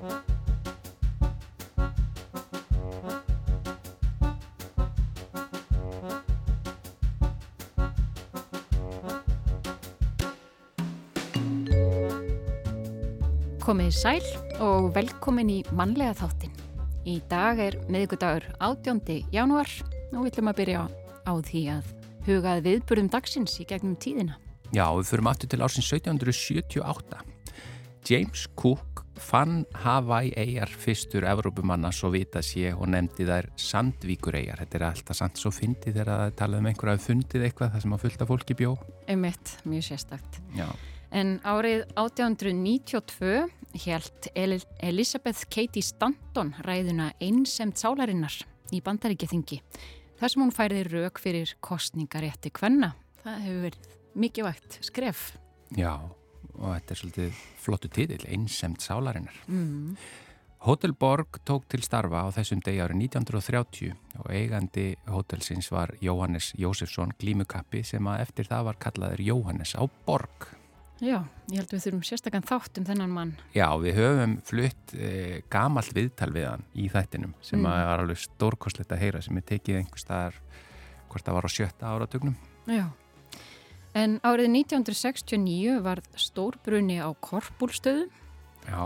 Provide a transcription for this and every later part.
Komið sæl og velkomin í mannlega þáttin. Í dag er meðgudagur 18. januar og við ætlum að byrja á því að hugað viðburðum dagsins í gegnum tíðina. Já, við förum aftur til ársins 1778. James Cook fann Hawaii eigjar fyrstur Evrópumanna svo vita sé og nefndi þær Sandvíkur eigjar. Þetta er alltaf sant svo fyndið þegar það talað um einhverja að fundið eitthvað það sem að fullta fólki bjó. Einmitt, mjög sérstakt. Já. En árið 1892 held Elisabeth Katie Stanton ræðuna einsemt sálarinnar í bandaríkjaþingi. Þar sem hún færði rauk fyrir kostningarétti kvenna. Það hefur verið mikið vægt skref. Já, og þetta er svolítið flottu títill, einsemt sálarinnar. Mm. Hotel Borg tók til starfa á þessum degi árið 1930 og eigandi hotelsins var Jóhannes Jósefsson glímukappi sem að eftir það var kallaður Jóhannes á Borg. Já, ég held við þurfum sérstakann þátt um þennan mann. Já, við höfum flutt e, gamalt viðtal við hann í þættinum sem Mm. var alveg stórkostlegt að heyra sem er tekið einhver staðar hvort það var á sjötta áratögnum. Já. En árið 1969 var stórbrunni á Korpúlstöðu. Já,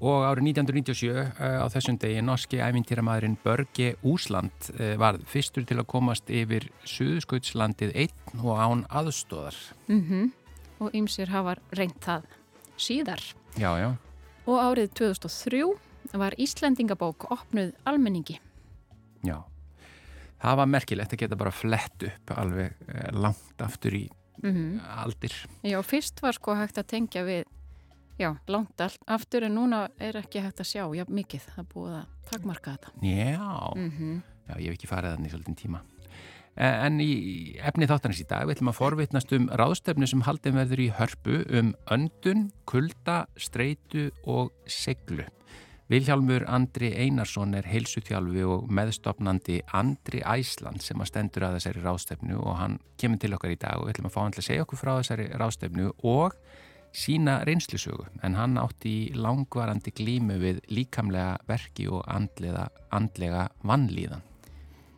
og árið 1997 uh, á þessum degi norski æfintýramæðurinn Börge Úsland uh, var fyrstur til að komast yfir Suðskautslandið einn og án aðstóðar. Mm Og ymsir hafa reynt það síðar. Já, já. Og árið 2003 var Íslendingabók opnuð almenningi. Já, það var merkilegt að geta bara flett upp alveg eh, langt aftur í Mm aldir. Já, fyrst var sko hægt að tengja við, já, langt aftur en núna er ekki hægt að sjá, já, mikið, er búið að takmarka þetta. Já, Mm já, ég hef ekki farið þannig svolítið tíma. Eh, En í efni þáttanins í dag við ætlum að forvitnast um ráðstefnu sem haldin verður í hörpu um öndun, kulda, streitu og seglu. Vilhjálmur Andri Einarsson er heilsuþjálfi og meðstopnandi Andri Æsland sem að stendur að þessari ráðstefnu og hann kemur til okkar í dag og við ætlum að fá hann til að segja okkur frá þessari ráðstefnu og sína reynslusögu en hann átti í langvarandi glímu við líkamlega verki og andlega, andlega vannlíðan.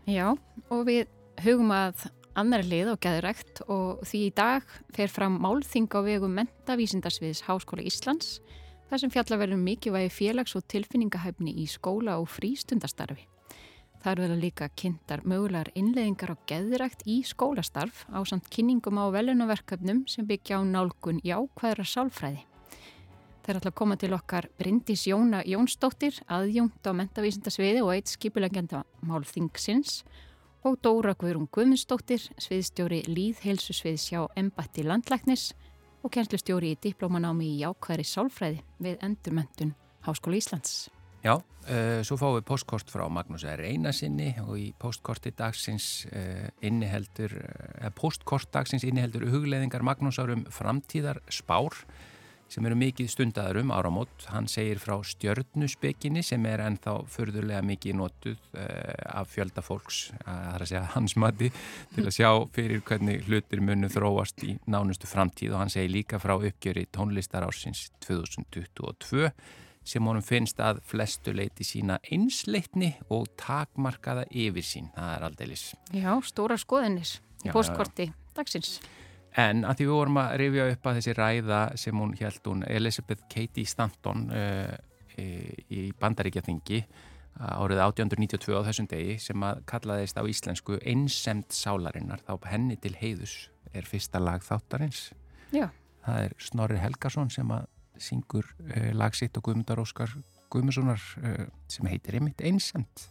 Já, og við hugum að annar lið og geðrækt og því í dag fer fram málþing á vegum mentavísindarsviðs Háskóla Íslands þar sem fjalla verður mikilvægi félags- og tilfinningahæfni í skóla og frístundastarfi. Það verður líka kynntar mögulegar innleðingar á geðrækt í skólastarf á samt kynningum á velunaverkefnum sem byggja á nálgun í ákvæðra sálfræði. Þeir ætla að koma til okkar Bryndís Jóna Jónsdóttir, aðjungt á mentavísindarsviði og eitt skipulegjanda málþingsins og Dóra Guðrún Guðmundsdóttir, sviðstjóri Líðheilsusviðs hjá Embatti Landlæknis og kennslustjóri í diplómanámi í ákvæðri sálfræði við endurmöntun Háskóla Íslands. Já, uh, svo fáum við postkort frá Magnús R. Einarsinni og í postkorti dagsins uh, inniheldur, uh, postkort dagsins inniheldur hugleðingar Magnúsar um framtíðar spár sem eru mikið stundaður um áramót. Hann segir frá stjörnuspekinni sem er ennþá förðurlega mikið notuð uh, af fjölda fólks, það er að segja hans mati, til að sjá fyrir hvernig hlutir munu þróast í nánustu framtíð og hann segir líka frá uppgjöri tónlistarársins 2022 sem honum finnst að flestu leiti sína einsleitni og takmarkaða yfir sín. Það er aldeilis. Já, stóra skoðinir í Já, postkorti dagsins. En að því við vorum að rifja upp að þessi ræða sem hún held hún Elizabeth Katie Stanton uh, í bandaríkjaþingi árið 1892 á þessum degi sem að kallaðist á íslensku einsemt sálarinnar þá henni til heiðus er fyrsta lag þáttarins. Já. Það er Snorri Helgason sem að syngur uh, lag sitt og Guðmundar Óskar Guðmundssonar uh, sem heitir einmitt einsemt.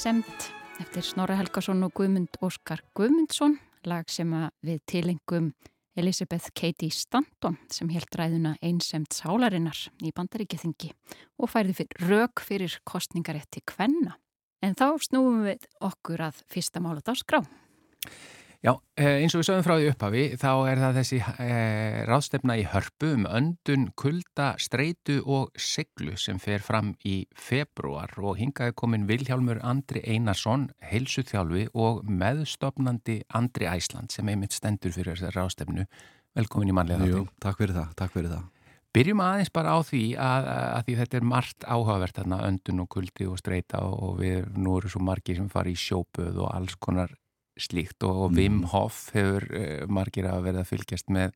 Einsemt eftir Snorra Helgason og Guðmund Óskar Guðmundsson, lag sem við tilengum Elisabeth Katie Stanton sem held ræðuna Einsemt sálarinnar í bandaríkjaþingi og færði fyrir rauk fyrir kostningarétti kvenna. En þá snúum við okkur að fyrsta mála dáskrá. Já, eh, eins og við sögum frá því upphafi, þá er það þessi eh, ráðstefna í hörpu um öndun, kulda, streitu og siglu sem fer fram í februar og hingaði komin Vilhjálmur Andri Einarsson, heilsuþjálfi og meðstofnandi Andri Æsland sem einmitt stendur fyrir þessari ráðstefnu. Velkomin í manlega þáttu. Jú, takk fyrir það, takk fyrir það. Byrjum aðeins bara á því að, að því þetta er margt áhugavert þarna öndun og kuldi og streita og við nú eru svo margir sem fari í sjópuð og alls konar slíkt og, og Wim mm. Hof hefur uh, margir að verða að fylgjast með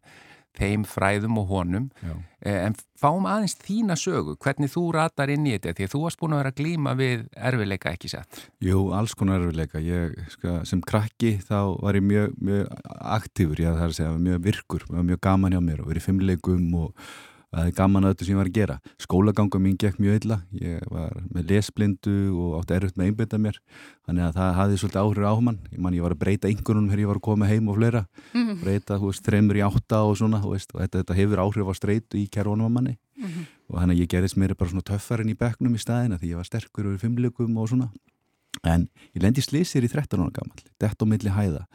þeim fræðum og honum. Uh, en fáum aðeins þína sögu hvernig þú ratar inn í þetta því að þú varst búin að vera að glýma við erfileika ekki sett Jú, alls konar erfileika ég, sko, sem krakki þá var ég mjög, mjög aktífur, ég þarf að segja mjög virkur, mjög gaman hjá mér og verið fimmleikum og það er gaman að þetta sem ég var að gera. Skólaganga mín gekk mjög illa. Ég var með lesblindu og átti erfitt með einbita mér. Þannig að það hafði svolítið áhrif á mann. Ég, man, ég var að breyta einhvernum þegar ég var að koma heim og fleira. Mm -hmm. breyta, þú veist, þreymur í átta og svona veist, og þetta, þetta hefur áhrif á streitu í kervonum á manni. Mm -hmm. og þannig að ég gerðist mér bara svona töffarinn í bekknum í staðina því ég var sterkur og fimmleikum og svona. En ég lendi slísir í 13 ára gammal þetta á milli hæða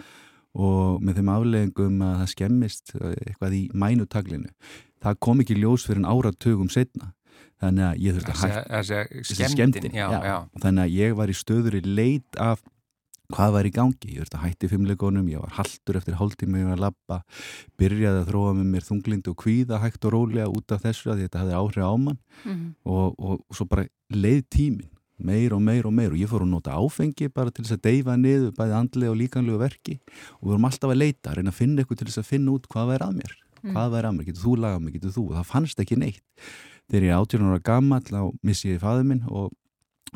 og með þeim afleggingum að það skemmist eitthvað í mænutaglinu það kom ekki ljós fyrir en áratugum setna þannig að ég þurfti að hætta skemmtin, já, já. þannig að ég var í stöður í leit af hvað var í gangi, ég þurfti að hætti fimmleikonum ég var haldur eftir hálftíma ég var að lappa, byrjaði að þróa með mér þunglind og kvíða hægt og rólega út af þessu að þetta hefði áhrif á mann. Mm -hmm. og, og, og svo bara leið tímin meir og meir og meir og ég fór að nota áfengi bara til þess að deyfa niður bæði andlega og líkanlegu verki og við vorum alltaf að leita, að reyna að finna eitthvað til þess að finna út hvað væri að mér mm. hvað væri að mér, getur þú lagað mig, getur þú og það fannst ekki neitt þegar ég er 18 ára gammal þá missi ég fæðið minn og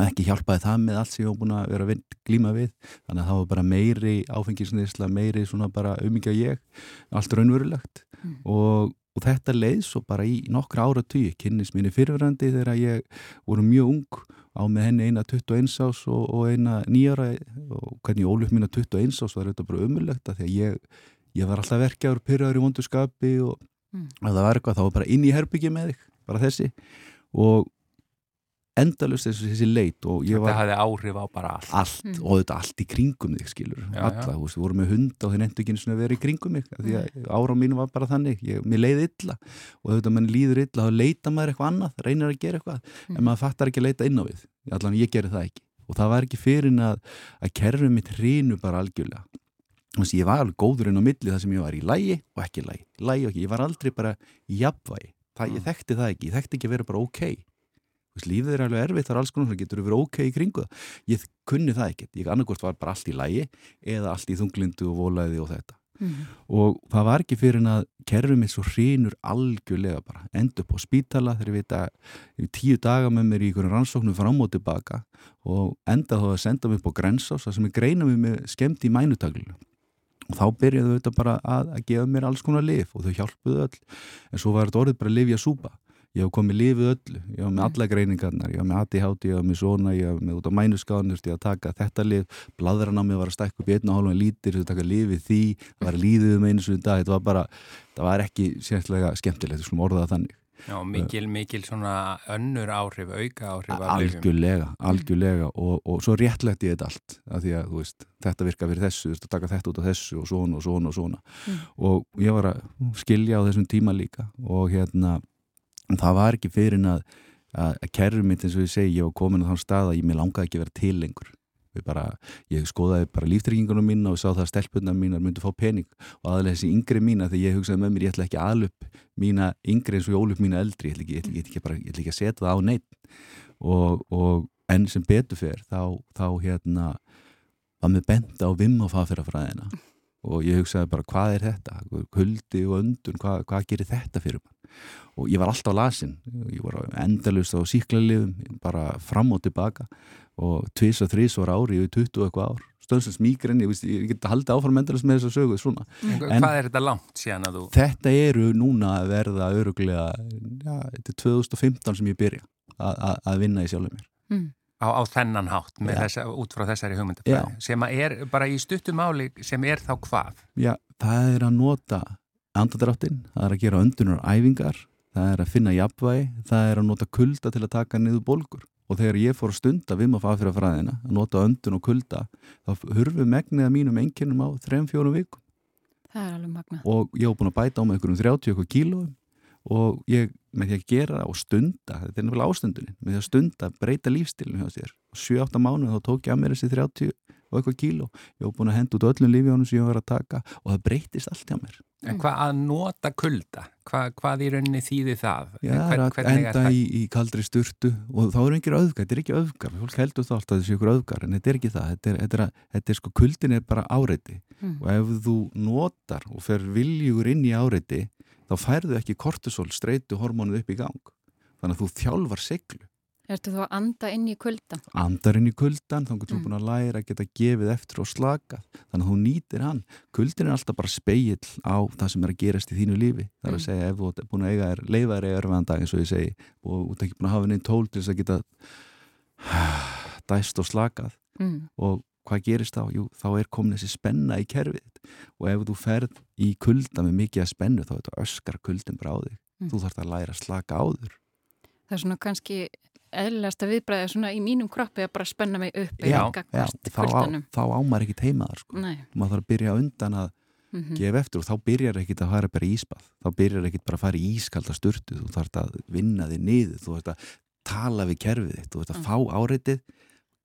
ekki hjálpaði það með allt sem ég var búin að vera að glíma við þannig að það var bara meiri áfengisnisla meiri svona bara umíkja ég allt raunverulegt mm. og, og þetta leið svo bara í nokkra ára tíu kynnis mínu fyrirverandi þegar ég voru mjög ung á með henni eina 21 ás og, og eina nýjara og hvernig ég óluf að 21 ás var þetta bara umulegt að því að ég ég var alltaf verkjaður, pyrraður í vondurskapi og mm. að það var eitthvað, þá var bara inn í herbyggi með þig, bara þessi. Og endalust þessi, þessi leit og ég var... Þetta hafði áhrif á bara allt. Allt mm. og þetta allt í kringum þig, skilur. Já, Alla, þú veist, við vorum með hund og þeir endur ekki eins og verið í kringum mig, því að mm. ára mínu var bara þannig, ég, mér leiði illa og þetta mann líður illa, þá leita maður eitthvað annað, reynir að gera eitthvað, mm. en maður fattar ekki að leita inn á við, allan ég gerir það ekki og það var ekki fyrir að, að kerfið mitt hrínu bara algjörlega Þannig að ég var alveg góður inn á milli þar sem ég var í lægi og ekki lægi, lægi og ekki, ég var aldrei bara jafnvægi, það, ég mm. þekkti það ekki, ég þekkti ekki að vera bara ok. Lífið er alveg erfitt, það er alls konar sem getur að vera ok í kringu það. Ég kunni það ekki, ég annarkort var bara allt í lægi eða allt í þunglindu og volaði og þetta. Mm. Og það var ekki fyrir að kerfið mitt svo hrínur algjörlega bara, endur på spítala þegar ég veit að tíu daga með mér í einhverjum rannsóknum fram og tilbaka og enda þá að senda upp á grensás, það sem er greina mig með skemmt í mænutaglinu og þá byrjaðu þetta bara að, að gefa mér alls konar lif og þau hjálpuðu öll en svo var þetta orðið bara lifja súpa ég hef komið lifið öllu, ég hef með alla greiningarnar. Ég hef með ADHD, ég hef með svona ég hef með út á mænuskáðan, ég hef að taka þetta lif bladran á mig var að stækka upp í einna hálfa lítir, ég hef taka lifið því það var líðið um einu svona dag, þetta var bara það var ekki sérlega skemmtilegt, svona orðað þannig. Já, mikil, mikil svona önnur áhrif, auka áhrif Algjörlega, algjörlega. Og, og svo réttlegt ég þetta allt að því að veist, þetta virka fyrir þessu, þú veist, að taka þetta út af þessu og svona og svona og svona. Mm. og ég var að skilja á þessum tíma líka. Og hérna það var ekki fyrir að að kerrum mitt eins og ég segi, ég var komin á þann stað að ég mér langaði ekki að vera til lengur. Bara, ég skoðaði bara líftryggingunum mín og sá það að stelpunna mín myndi fá pening. Og aðlega þessi yngri mína þegar ég hugsaði með mér, ég ætla ekki aðlup mína yngri eins og ég ólup mína eldri ég ætla ekki, ég ætla ekki, bara, ég ætla ekki að setja það á neitt og, og enn sem betur fer þá, þá hérna var mér bent á vimm og faðferðafræðina og ég hugsaði bara hvað er þetta? Huldi og öndun, hvað, hvað gerir þetta fyrir mann og ég var alltaf lasin. Ég var endalust á síklarliðum bara fram og tilbaka. Og tvis og þrís var ári yfir 20 eitthvað ár. Stöðsins mýgren, ég, ég get að halda áfram endalust með þess að sögu svona. En, Hvað er þetta langt síðan að þú? Þetta eru núna að verða öruglega, já, þetta er 2015 sem ég byrja að vinna í sjálfum mér. Mm. á, á þennan hátt þessa, út frá þessari hugmyndafræði sem er bara í stuttumáli sem er þá hvað? Já, það er að nota andadráttin, það er að gera öndunar æfingar, það er að finna jafnvægi, það er að nota kulda til að taka niður bolgur og þegar ég fór að stunda við maður fyrir fræðina að nota öndun og kulda þá hurfu megniða mínum enginnum á 3-4 vikum. Það er alveg magna og ég hef búin að bæta á með einhverjum 30 kílóum. Og ég með því að gera og stunda, þetta er nefnilega ástunduninn með því að stunda, breyta lífstilinu hjá sér. Og 7-8 mánuð þá tók ég að mér þessi 30 og eitthvað kíló. Ég hef búin að henda út öllum lífjónum sem ég var að taka og það breytist allt hjá mér. En hvað að nota kulda? Hvað, hvað í rauninni þýði það? Já, Hvern, að enda í, í kaldri sturtu og þá eru engir öðgar, þetta er ekki öðgar fólk heldur þá alltaf þessi ykkur öðgar en þetta er ekki það. Þetta er, þetta er, þetta er sko, kuldin er bara áreiti. Mm. og ef þú notar og fer viljugur inn í áreiti þá færðu ekki kortisol streytu hormónuð upp í gang. Þannig að þú þjálfar seglu Ertu þú að anda inn í kuldan? Andar inn í kuldan, þá getur þú mm. búin að læra að geta gefið eftir og slaka þannig að þú nýtir hann. Kuldin er alltaf bara speill á það sem er að gerast í þínu lífi. Það er mm. að segja ef þú er búin að eiga er leifaðir eiga örfæðan dag eins og ég segi og þú er ekki búin að hafa neinn tól til þess að geta dæst og slakað mm. og hvað gerist þá? Jú, þá er komin þessi spenna í kerfið og ef þú ferð í kulda með mikið að spennu þá er þetta öskar kuldin bara á þig. Mm. Þú þarfst að læra að slaka á þur. Það er svona kannski eðlilegasta viðbræðið svona í mínum kroppi að bara spenna mig upp já, já, þá, á, þá ámar ekki teimaðar sko. maður þarf að byrja undan að mm -hmm. gefa eftir og þá byrjar ekki að fara bara í íspað þá byrjar ekki bara að fara í ískalda sturtu. Þú þarf að vinna þig niður. Þú þarf að tala við kerfið þitt. Þú þarf að mm. fá áreitið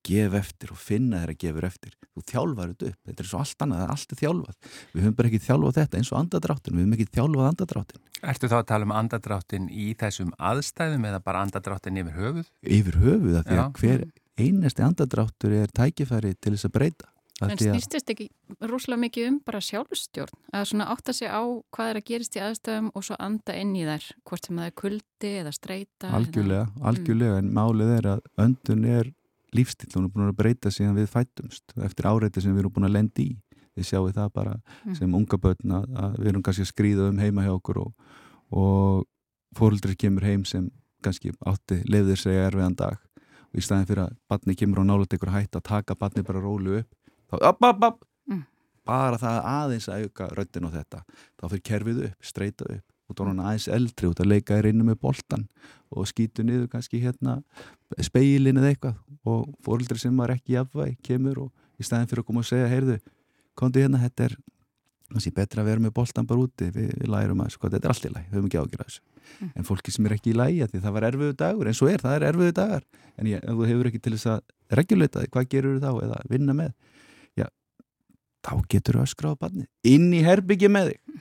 gef eftir og finna þeirra gefur eftir. Þú þjálfar þetta upp, þetta er svo allt annað það er þjálfað, við höfum bara ekki þjálfað þetta eins og andadráttin, við höfum ekki þjálfað andadráttin Ertu þá að tala um andadráttin í þessum aðstæðum eða bara andadráttin yfir höfuð? Yfir höfuð, af því að hver einasti andadráttur er tækifæri til þess að breyta. En snýstist ekki rúslega mikið um bara sjálfstjórn? Að svona átta sig á hvað er að gerist í aðstæðum og svo anda inn í þær hvort sem það er kuldi eða streyta Algjörlega, eða... algjörlega, mm. en málið er að öndun er lífstil, hún er búin að breyta síðan við fættumst eftir áreiti sem við erum búin að lendi í. Við sjáum það bara mm. sem unga börn að, að við erum kannski að skrýða um heima hjá okkur og, og fóröldri kemur heim sem kannski átti lefðir segja erfiðan dag. Og í staðin fyrir að barni kemur á nálat ykkur hætt að taka barni bara rólu upp þá upp, upp, upp. Mm. bara það aðeins að auka röttin á þetta. Þá fyrir kerfið upp, streyta upp þá er hann aðeins eldri út að leika í reynu með boltan og skýtu niður kannski hérna speilin eða eitthvað. Og fóröldri sem var ekki jafnvæg kemur og í staðin fyrir að koma og segja heyrðu, kontu hérna, þetta er kannski betra að vera með boltan bara úti. Við, við lærum að, sko, þetta er allt í læg, við höfum ekki ágjörð að þessu. Mm. en fólki sem er ekki í lægi því það var erfiðu dagur, eins og er, það er erfiðu dagar. En ég, ef þú hefur ekki til þess að reguleita þig, hvað gerur þú þá eða vinna með? Já, þá getur þú að skráða barni inn í herbyggi með þig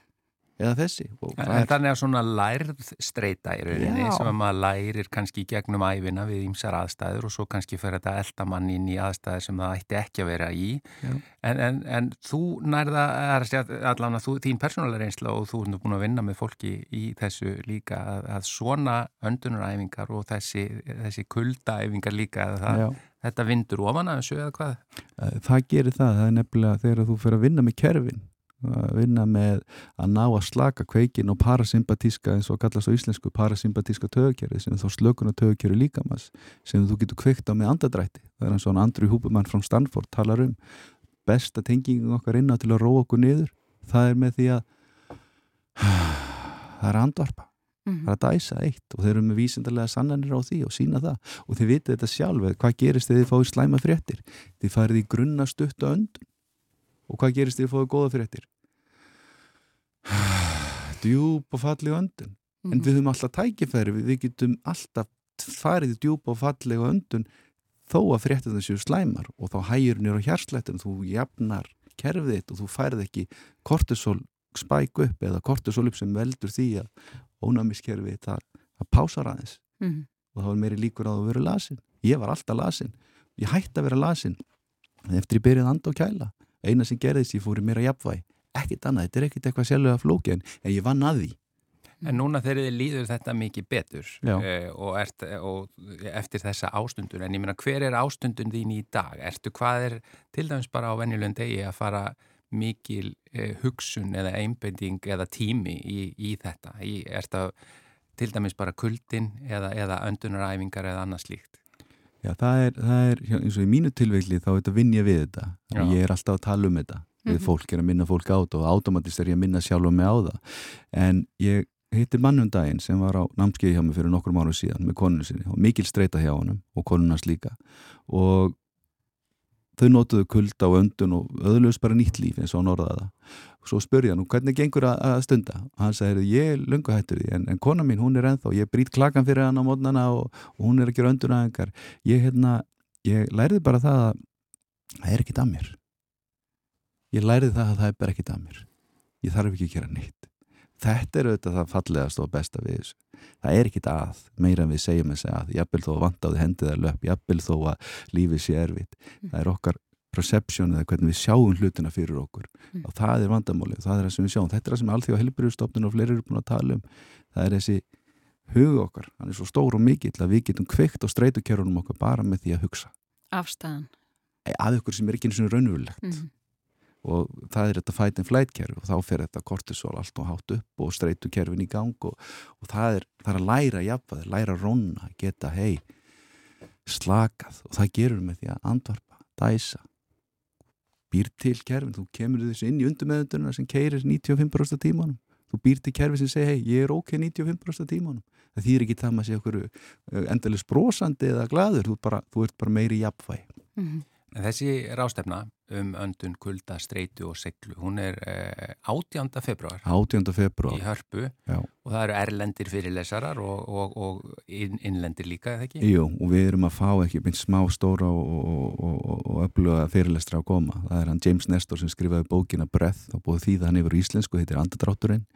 eða þessi? En, þannig að svona lærð streyta í rauninni Já. sem að maður lærir kannski gegnum æfina við ýmsar aðstæður og svo kannski fyrir þetta eldamann inn í aðstæður sem það ætti ekki að vera í. En, en, en þú nærða allavega þú, þín persónulega reynsla og þú er búin að vinna með fólki í þessu líka að, að svona öndunaræfingar og þessi, þessi kuldaæfingar líka það, þetta vindur ofan að þessu eða hvað? Það gerir það, það er nefnilega þegar þú fyrir að vinna með kerfin að vinna með að ná að slaka kveikin og parasympatíska eins og kallast á íslensku parasympatíska tögkerfi sem er þá slökun og tögkerfi líkamans sem þú getur kveikt á með andadrætti það er eins og Andri Húbumann frá Stanford talar um. Besta tengingum okkar inná til að róa okkur niður það er með því að það er andvarpa. Mm -hmm. það er að dæsa eitt og þeir eru með vísindarlega sannanir á því og sína það. Og þeir viti þetta sjálf hvað gerist þegar þið fáið slæma fréttir? Þið farið í grunna stutt og öndun og hvað gerist því að fóðu góða fyrir eftir djúb og falli öndun. Mm. en við höfum alltaf tækifæri. Við, við getum alltaf farið í djúb og falli öndun þó að fréttum þessu slæmar. Og þá hægir nýra á hjarslættinu þú jafnar kerfið og þú færð ekki kortisol spæk upp eða kortisol upp sem veldur því að ónæmiskerfið það að pása ræðis mm. og þá er meiri líkur að þú verið lasin. Ég var alltaf lasin, ég hætti að vera lasin eftir ég byrjaði að anda og kæla eina sem gerðist ég fór í mér að jafnvæg ekkit annað, þetta er ekkit eitthvað sjálflega flóki en ég vann að því En núna þegar þið líður þetta mikið betur uh, og, ert, og eftir þessa ástundun, en ég meina hver er ástundun þín í dag? Ertu hvað er til dæmis bara á venjulegum degi að fara mikil uh, hugsun eða einbending eða tími í, í þetta? Er þetta til dæmis bara kuldin eða, eða öndunaræfingar eða annað slíkt? Já, það er, það er eins og í mínu tilveikli þá þetta vinn ég við þetta. Já. og ég er alltaf að tala um þetta. Við mm -hmm. fólk er að minna fólk á þetta og automatist er ég að minna sjálf og mig á það. En ég hitti mannum daginn sem var á námskeiði hjá mig fyrir nokkur mánu síðan með konunum sinni og mikil streyta hjá honum og konunars líka. Og þau nótuðu kulda og öndun og öðluðs bara nýtt líf eins og hann orðaði það og svo spurði hann, hvernig gengur að, að stunda? Og hann sagði, ég er lunga hættur því en, en kona mín, hún er enþá, ég brít klakan fyrir hann á mótnana og, og hún er að gera öndun aðengar ég, hérna, ég læriði bara það að það er ekkit að mér. Ég læriði það að það er bara ekkit að mér. Ég þarf ekki að gera neitt. Þetta er auðvitað það fallegast og besta við þessu. Það er ekkit að meira en við segjum þess að jafnvel þó að vanda á því hendið að löp jafnvel þó að lífið sé erfitt. Mm. það er okkar perception eða hvernig við sjáum hlutina fyrir okkur. Mm. og það er vandamálið, það er það sem við sjáum. Þetta er það sem allþjóða helbriðustofnun og fleiri eru búin að tala um. Það er þessi hug okkar hann er svo stór og mikill að við getum kveikt og streytukjörunum okkar bara með því að hugsa. Afstæðan Að ykkur sem er ekki eins og raunverulegt. Mm. og það er þetta fight and flight kerfi og þá fer þetta kortisol allt og hátt upp og streytukjörfin í gang og, og það, er, það er að læra jafnvað, læra ronna, geta hei slakað. Og það gerur með því að andvarpa, dæsa býr til kerfin, þú kemur þessu inn í undumeðunduna sem keirir 95% tímanum. Þú býr til kerfi sem segir, hei, ég er ok 95% tímanum, það þýr ekki það maður sé okkur eh, endalins brosandi eða gladur, þú, bara, þú ert bara meiri jafnvæg mm -hmm. Þessi rástefna um öndun, kulda, streitu og seglu, hún er eh, 18. februar 18. februar í Hörpu Já. og það eru erlendir fyrirlesarar og, og, og innlendir líka, eða ekki? Jú, og við erum að fá ekki beint smá stóra og, og öfluga fyrirlestra á goma. Það er hann James Nestor sem skrifaði bókina Breath og búið því það hann yfir íslensku, heitir Andadrátturinn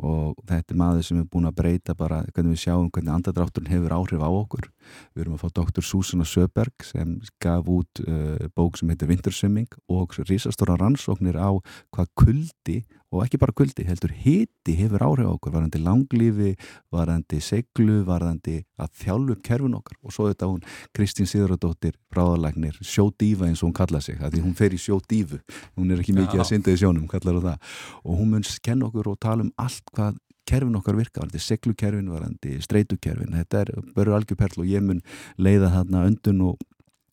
og þetta er maður sem er búin að breyta bara hvernig við sjáum hvernig andadrátturinn hefur áhrif á okkur. Við erum að fá doktor Susanna Söberg sem gaf út uh, bók sem heitir Vintersvimming og risastóra rannsóknir á hvað kuldi og ekki bara kuldi, heldur hiti hefur áhrif á okkur, varðandi langlífi varðandi seglu, varðandi að þjálfu kerfin okkar. Og svo þetta hún Kristín Sigurðardóttir, bráðalagnir sjódífa eins og hún kalla sig því hún fer í sjódífu, hún er ekki mikið ja. að synda í sjónum, kallar hún það. Og hún mun kenna okkur og tala um allt hvað kerfin okkar virka, varðandi seglukerfin varðandi streytukerfin, þetta er börur algjörperl og ég mun leiða þarna öndun og,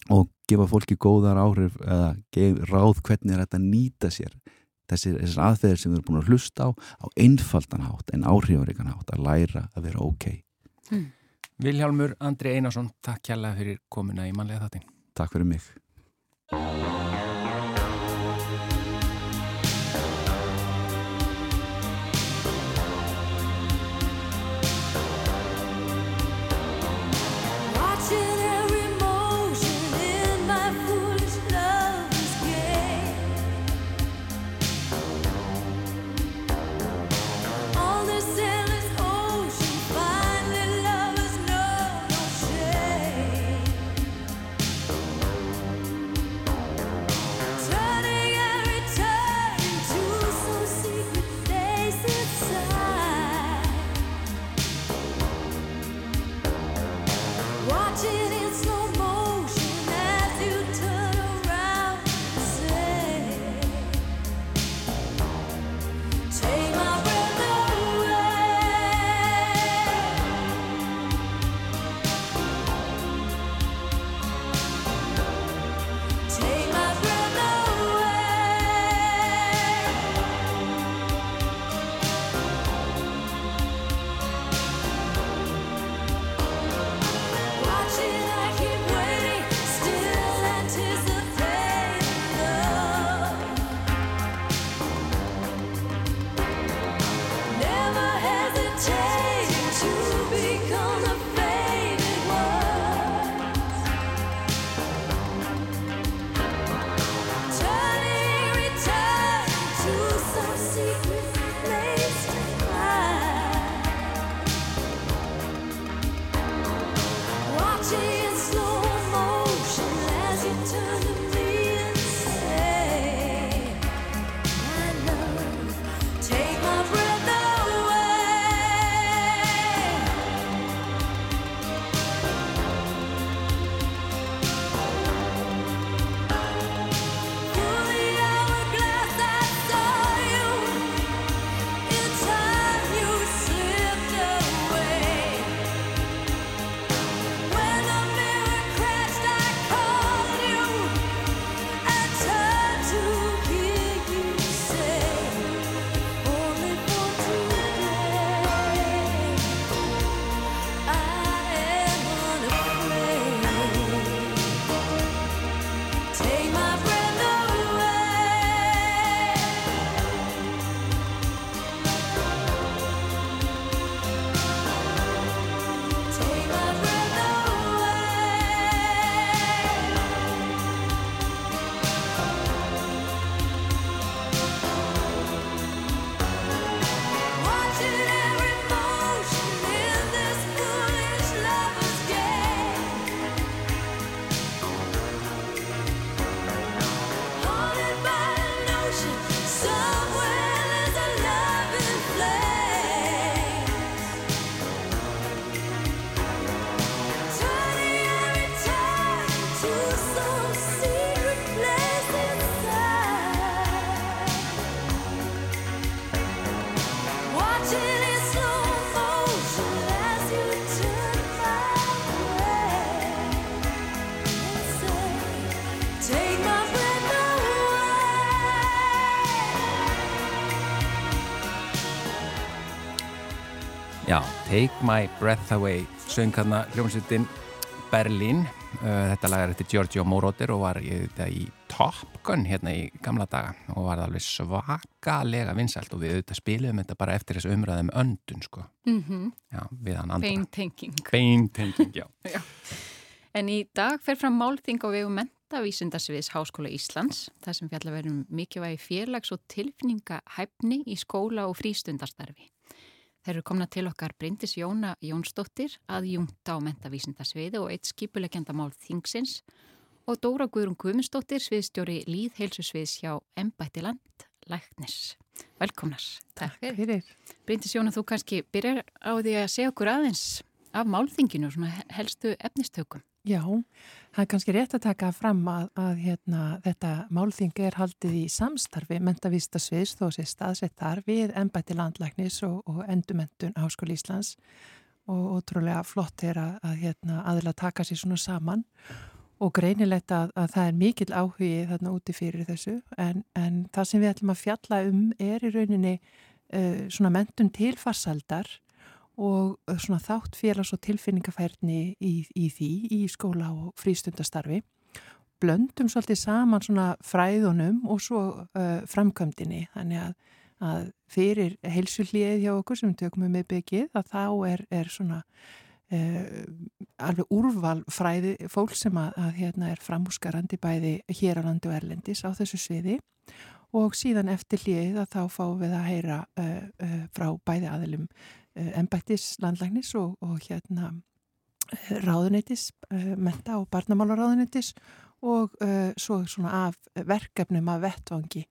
og gefa fólki góðar áhrif eða ráð hvernig er þetta nýta sér þessir, þessir aðferðir sem við erum búin að hlusta á á einfaldan hátt en áhrifaríkan hátt að læra að vera ok. Hmm. Viljálmur Andri Einarsson Takk kjærlega fyrir komuna í manlega þáttin Takk fyrir mig Take My Breath Away söng hérna hljómsveitin Berlin uh, þetta lag er eftir Giorgio Moroder og var í, Top Gun hérna í gamla daga og var alveg svakalega vinsælt og við auðvitað spilum þetta bara eftir þessu umræðum öndun sko. Mm -hmm. já, við hann andra. Beintenging Beintenging, já. já. En í dag fer fram málþing á vegu mentavísindasviðs Háskóla Íslands það sem fjallar verðum mikilvægi férlags og tilfinningahæfni í skóla og frístundastarfi Þeir eru komna til okkar Bryndis Jóna Jónsdóttir að jungta á mentavísindasviði og eitt skipulegjanda mál Þingsins og Dóra Guðrún Guðmundsdóttir sviðstjóri Líðheilsusviðs hjá Embætti Land Læknis. Velkomnar. Takk fyrir. Bryndis Jóna, þú kannski byrjar á því að segja okkur aðeins af málþinginu og helstu efnistökum. Já, það er kannski rétt að taka fram að, að hérna, þetta málþing er haldið í samstarfi mentavísta sviðs þó sé staðsettar við ennbætti landlæknis og, og endumendun Háskóli Íslands. Og ótrúlega flott er að, að hérna, aðila taka sér svona saman. Og greinilegt að, að það er mikil áhugi þarna úti fyrir þessu. En, en það sem við ætlum að fjalla um er í rauninni uh, svona mentun til farsaldar og uh, svona þátt félags- og tilfinningafærni í, í því í skóla og frístundastarfi. Blöndum svolítið saman svona fræðunum og svo uh, framkvæmdini þannig að, að fyrir heilsullið hjá okkur sem tökum við með byggið að þá er, er svona uh, alveg úrval fræði fólk sem að, að hérna er framhúsgarandi bæði hér á landu erlendis á þessu sviði. Og síðan eftir hlið að þá fáum við að heyra uh, uh, frá bæði aðilum ennbættis eh, landlægnis og, og hérna eh, ráðunitis, eh, menta og barnamálaráðunitis og uh, svo svona af verkefnum af vettvangi.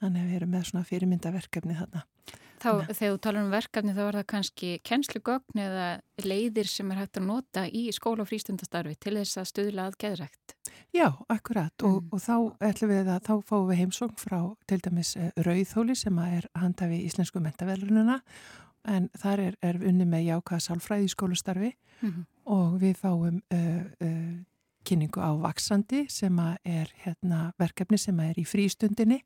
Þannig að við erum með svona fyrirmynda verkefni þarna. Þá, Þannig. þegar þú talar um verkefni þá var það kannski kennslugögn eða leiðir sem er hægt að nota í skóla og frístundastarfi til þess að stuðla að geðrækt. Já, akkurat mm. og, og þá ætlum við að þá fáum við heimsókn frá til dæmis Rauðhóli sem er handafi íslensku mentavelununa en þar er, er unni með jákað sálfræði í skólastarfi mm -hmm. og við fáum uh, uh, kynningu á vaksandi sem er hérna, verkefni sem er í frístundinni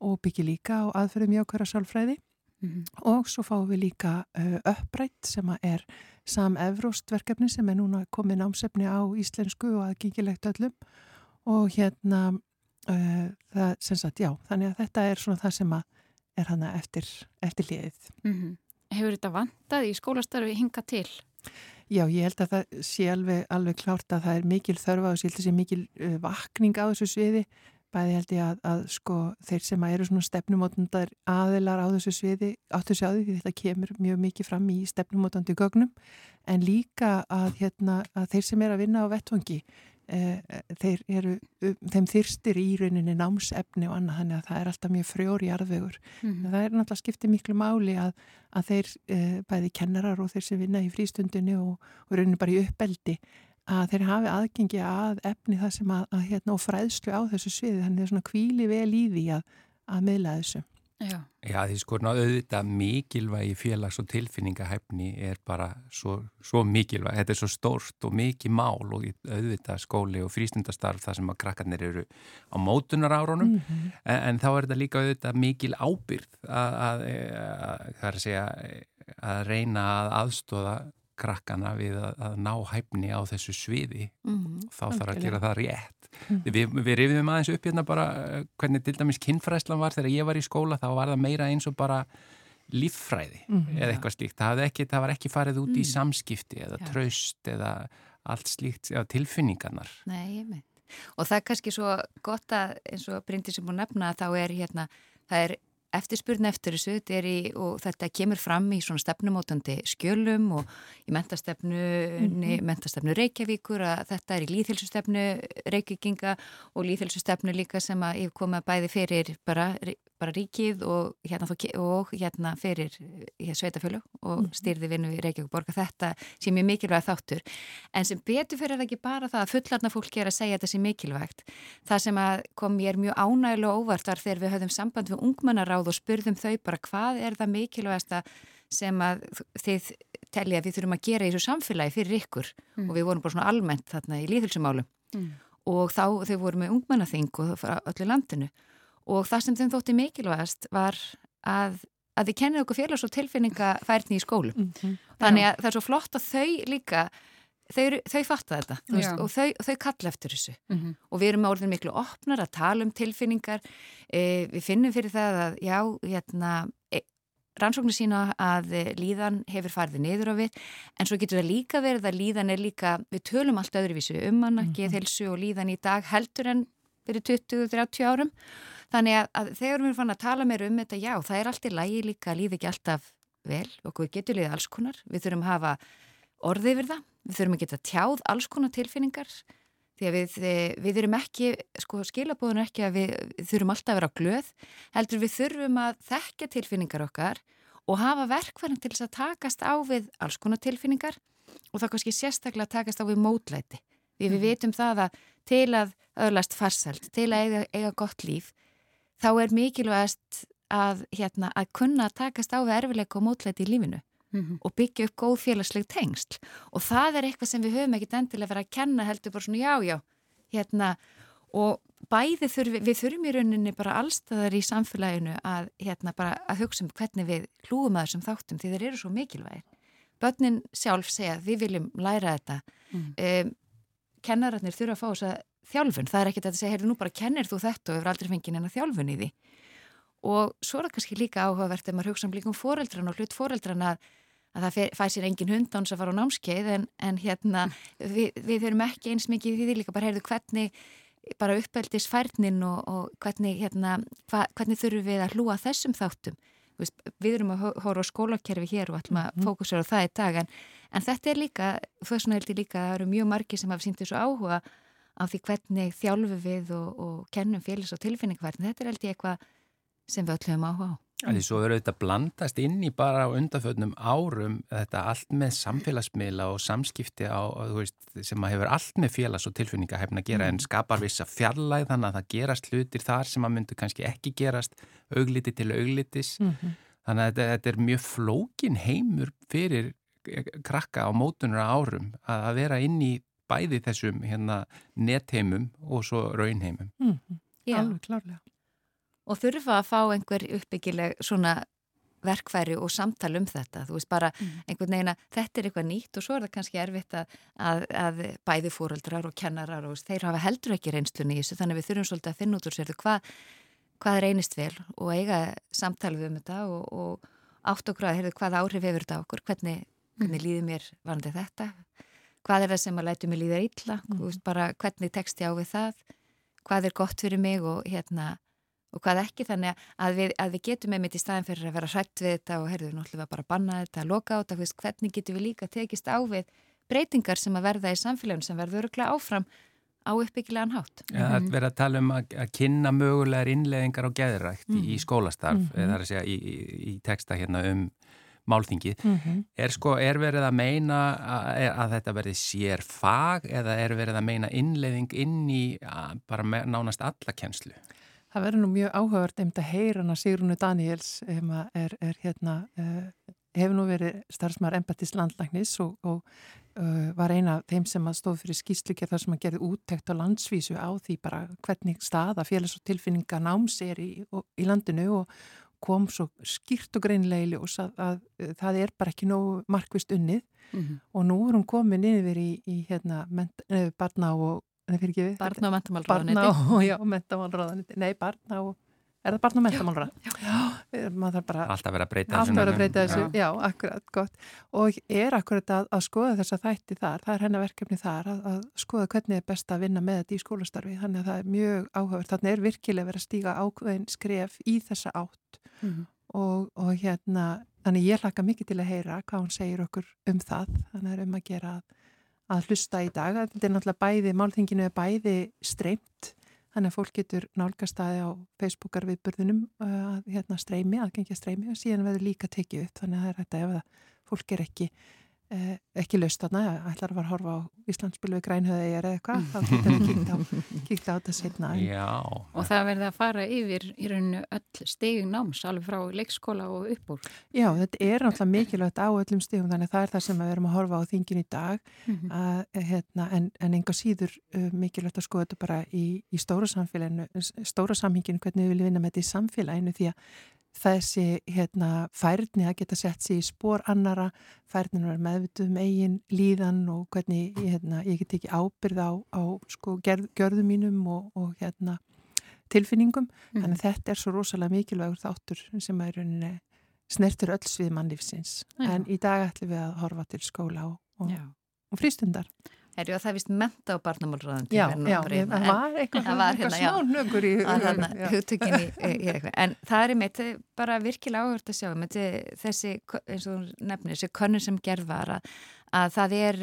og byggir líka á aðferðum jákværa sálfræði mm -hmm. og svo fáum við líka uh, upprætt sem er sam-evróst verkefni sem er núna komið námsefni á íslensku og aðgengilegt öllum og hérna það, sagt, já, þannig að þetta er svona það sem er hana eftir, eftir liðið mm -hmm hefur þetta vantað í skólastarfi hinga til? Já, ég held að það sé alveg, alveg klárt að það er mikil þörfa og sé held að sé mikil uh, vakning á þessu sviði. Bæði held ég að, að sko þeir sem eru svona stefnumótundar aðilar á þessu sviði áttu sig á því þetta kemur mjög mikið fram í stefnumótandi gögnum en líka að, hérna, að þeir sem er að vinna á vettvangi Eh, þeir eru, þeim þyrstir í rauninni námsefni og annað þannig að það er alltaf mjög frjóri arðvegur mm -hmm. það er náttúrulega skiptið miklu máli að, að þeir eh, bæði kennarar og þeir sem vinna í frístundinu og, og rauninni bara í uppeldi að þeir hafi aðgengi að efni það sem að, að hérna og fræðslu á þessu sviði. Þannig að það er svona kvíli vel í því að, að meðla þessu Já, Já því sko auðvitað mikilvægi félags- og tilfinningahæfni er bara svo, svo mikilvæg, þetta er svo stórt og mikið mál og auðvitað skóli og frístundastarf þar sem að krakkarnir eru á mótunar árunum mm -hmm. en, en þá er þetta líka auðvitað mikil ábyrð að, að, að, að reyna að aðstóða krakkana við að ná hæfni á þessu sviði mm -hmm. þá þarf að gera það rétt Mm. Við, við rifðum aðeins upp hérna bara eh, hvernig til dæmis kinnfræslan var þegar ég var í skóla þá var það meira eins og bara líffræði mm -hmm. eða eitthvað slíkt. Það, ekki, það var ekki farið út í samskipti eða ja. traust eða allt slíkt eða tilfinningarnar. Nei, ég mynd. Og það er kannski svo gott að eins og Bryndi sem búið nefna þá er hérna, það er eftirspurn eftir þessu þetta og þetta kemur fram í svona stefnumótandi skjölum og í mentastefnu mm -hmm. mentastefnu Reykjavíkur að þetta er í líðhilsustefnu Reykjavíkinga og líðhilsustefnu líka sem að ég kom að bæði fyrir bara bara ríkið og hérna, og hérna fyrir hérna, sveitafjölu og mhm. styrði vinnu í Reykjavík borga þetta sem er mikilvægt þáttur en sem betur fyrir það ekki bara það að fullarna fólki er að segja þetta sem mikilvægt það sem kom er mjög ánægilega óvart var þegar við höfðum samband við ungmennaráð og spurðum þau bara hvað er það mikilvægasta sem að þið telli að við þurfum að gera í þessu samfélagi fyrir ykkur mm. og við vorum bara svona almennt þarna í líðhilsumálum mm. og þá þau voru með ungmennaþing og öllu landinu og það sem þeim þótti mikilvægast var að að þið kennið okkur félags- og tilfinningafærni í skólu. Mm -hmm. Þannig að það er svo flott að þau líka, þau, þau fatta þetta veist, og þau, þau kalla eftir þessu. Mm -hmm. Og við erum orðin miklu opnar að tala um tilfinningar. E, við finnum fyrir það að, já, hérna, e, rannsóknir sína að líðan hefur farið niður á við, en svo getur það líka verið að líðan er líka, við tölum allt öðruvísu um hana, mm -hmm. geðhelsu og líðan í dag heldur en fyrir 20-30 árum Þannig að, að þegar við erum fann að tala meira um þetta, já, það er allt í lægi líka, lífi ekki alltaf vel og við getum liðið alls konar. Við þurfum að hafa orðið yfir það, við þurfum að geta tjáð alls konar tilfinningar því að við, við þurfum ekki, sko skilabóðun er ekki að við, við þurfum alltaf að vera glöð, heldur við þurfum að þekka tilfinningar okkar og hafa verkverðin til þess að takast á við alls konar tilfinningar og það kannski sérstaklega takast á við mótlæti. Við, við vitum það að til að öðlast farsælt, til að eiga, eiga gott líf þá er mikilvægast að, hérna, að kunna takast á við erfileika og mótlæti í lífinu mm -hmm. og byggja upp góð félagsleg tengsl og það er eitthvað sem við höfum ekkit endilega verið að kenna heldur bara svona já já hérna, og bæði þurfi, við þurfum í rauninni bara allstaðar í samfélaginu að, hérna, að hugsa um hvernig við hlúum að þessum þáttum því þeir eru svo mikilvægir börnin sjálf segja við viljum læra þetta mm. um, kennararnir þurfa að fá þess að þjálfun, það er ekkert að segja, heyrðu nú bara kennir þú þetta og hefur aldrei fengið neina þjálfun í því. Og svo er það kannski líka áhugavert ef maður hugsa um líka um foreldran og hlut foreldran að, að það fæ sér engin hund áns að fara á námskeið en, en hérna við, við höfum ekki eins mikið því líka bara heyrðu hvernig bara uppeldis færnin og, og hvernig, hérna, hva, hvernig þurfum við að hlúa þessum þáttum? Við erum að hóra á skólakerfi hér og ætlum að mhm. fókusera á það í dag en, en þetta er líka, þessuna held ég líka að það eru mjög margi sem hafa sínt þessu áhuga á því hvernig þjálfu við og, og kennum félags- og tilfinningverðin. Þetta er ég eitthvað sem við öllum áhuga á. Því svo eru þetta blandast inn í bara á undanfötnum árum þetta allt með samfélagsmiðla og samskipti á, veist, sem að hefur allt með félags- og tilfinningahefn að gera mm. en skapar vissa fjarlæð þannig að það gerast hlutir þar sem að myndu kannski ekki gerast augliti til auglitis. Mm -hmm. Þannig að þetta, þetta er mjög flókin heimur fyrir krakka á mótunar árum að vera inn í bæði þessum hérna, netheimum og svo raunheimum. Mm -hmm. Alveg klárlega. Og þurfa að fá einhver uppbyggileg svona verkfæri og samtal um þetta. Þú veist bara mm. einhvern veginn að þetta er eitthvað nýtt og svo er það kannski erfitt að, að, að bæði fóröldrar og kennarar og þeir hafa heldur ekki reynslunni í þessu þannig við þurfum svolítið að finna út úr sér hvað, hvað er reynist vel og eiga samtalið um þetta og, og átt okkur að heyrðu hvað áhrif hefur þetta okkur, hvernig, hvernig líður mér varandi þetta hvað er það sem að lætu mig líða illa mm. veist, bara hvernig tekst ég á við það hvað er gott fyrir mig og hérna og hvað ekki þannig að við, að við getum með mitt í staðin fyrir að vera hrætt við þetta og herðu náttúrulega bara að banna þetta, að loka á þetta veist, hvernig getum við líka tekist á við breytingar sem að verða í samfélaginu sem verður öruglega áfram á uppbyggilegan hátt. Ja, að mhm. vera að tala um að, að kynna mögulegar innleðingar á geðrækt mm. í skólastarf, mm -hmm. þar að segja í, í, í texta hérna um málþingið. Mm -hmm. Er sko, er verið að meina að, að þetta verði sér fag eða er verið að meina innleiðing inn í bara nánast alla kennslu? Það verður nú mjög áhugavert um þetta heyrana Sigrunu Daniels er, er hérna, uh, hefur nú verið starfsmæður Embatis landlæknis og, og uh, var eina af þeim sem stóð fyrir skýstlíkja þar sem að gerði úttekt á landsvísu á því bara hvernig staða félags- og tilfinninga náms er í, í landinu og, kom svo skýrt og greinlega í ljós að, að, að það er bara ekki nóg markvist unnið mm -hmm. og nú er hún komin yfir í, í hérna, ment, nefnir, barna og barna og mentamálráðaniti barna og, já, mentamálráðaniti nei, barna og Er það barn og já. Bara, alltaf verið að breyta þessu. Alltaf verið að breyta þessu, já. já, akkurat, gott. Og er akkurat að, að skoða þessa þætti þar, það er hennar verkefni þar, að, að skoða hvernig er best að vinna með þetta í skólastarfi. Þannig að það er mjög áhugavert. Þannig er virkilega verið að stíga ákveðin skref í þessa átt. Mm -hmm. og, og hérna, þannig ég hlaka mikið til að heyra hvað hún segir okkur um það. Þannig er um að gera að hlusta í dag. Þetta er náttúrulega bæði, málþinginu er bæði streymt Þannig að fólk getur nálgastæði á Facebookar viðburðunum uh, að hérna streymi, aðgengja streymi og síðan verður líka tekið upp. Þannig að það er þetta ef það fólk er ekki eh, ekki löst þarna, ætlar að fara að horfa á Íslandsbyrlu við grænhöði eða eitthvað þá getur við kíkt á, kíkt á þetta setna og það verður að fara yfir í rauninu öll stegin náms alveg frá leikskóla og uppbúr Já, þetta er náttúrulega mikilvægt á öllum stegum þannig að það er það sem við erum að horfa á þingin í dag. -hmm. að, hérna, en, en enga síður uh, mikilvægt að skoða þetta bara í, í stóra samfélaginu stóra samhenginu, hvernig við viljum vinna með þetta í samfélaginu því að þessi hérna, færni að geta sett sér í spór annara, færnin var meðvituð um eigin líðan og hvernig hérna, ég get ekki ábyrð á, á sko, gerð, görðu mínum og, og hérna, tilfinningum. Mm. Þannig að þetta er svo rosalega mikilvægur þáttur sem er rauninni snertur öll svið mannlífsins. Já. En í dag ætlum við að horfa til skóla og, og, og frístundar. Að það vist menta á barnamálraðandi. Já, já, það var eitthvað, eitthvað hérna, smá nögur í hugtökinni. En það er mitt bara virkilega áhört að sjá með þessi, eins og nefnir, þessi konnur sem gerð var að, að það er,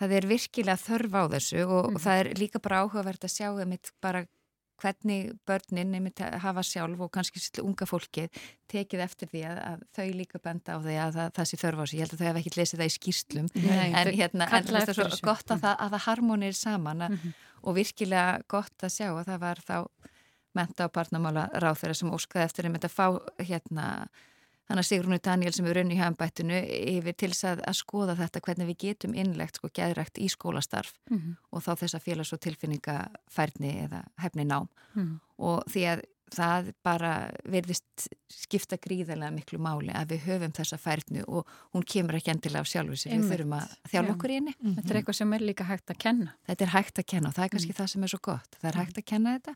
það er virkilega þörf á þessu og, mm. og það er líka bara áhugavert að sjá mitt bara hvernig börnin hafa sjálf og kannski unga fólkið tekið eftir því að, að þau líka benda á því að það, það sé þörf á sig. Ég held að þau hef ekki lesið það í skýrslum Nei, en, hérna, en það er svo gott að að það harmonir saman mm -hmm. og virkilega gott að sjá að það var þá menta á barnamála ráð þeirra sem óskaði eftir að fá hérna Þannig að Sigrúnu Daniel sem er raun í hafnbættinu yfir til að, að skoða þetta hvernig við getum innlegt sko gæðrækt í skólastarf mm -hmm. og þá þessa félags- og tilfinningafærni eða hefni nám mm -hmm. og því að það bara verðist skipta gríðarlega miklu máli að við höfum þessa færnu og hún kemur ekki endilega af sjálfur sem við þurfum að þjálfa okkur í henni. Mm -hmm. Þetta er eitthvað sem er líka hægt að kenna. Þetta er hægt að kenna og það er kannski mhm. það sem er svo gott. Það er hægt að kenna þetta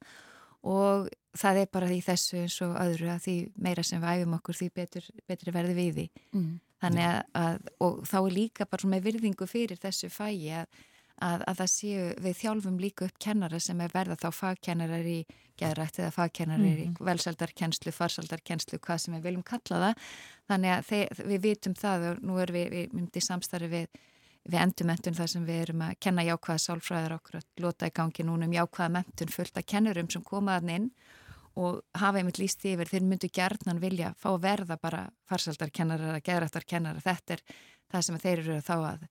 og það er bara því þessu eins og öðru að því meira sem við æfum okkur því betur, betur verði við því mm. þannig að, að og þá er líka bara með virðingu fyrir þessu fægi að, að, að það séu við þjálfum líka upp kennara sem er verða þá fagkennarar í geðrætt eða fagkennarar mm. í mhm. velsaldarkennslu, farsaldarkennslu, hvað sem við viljum kalla það þannig að þeir, við vitum það og nú erum við, við myndið samstarfi við við endurmentun þar sem við erum að kenna jákvæða sálfræðar okkur að lota í gangi núna um jákvæða mentun fullt af kennurum sem komaðan inn og hafa einmitt líst yfir, þeir myndu gerðnan vilja fá að verða bara farsaldarkennarar eða geðrættarkennarar, þetta er það sem þeir eru þá að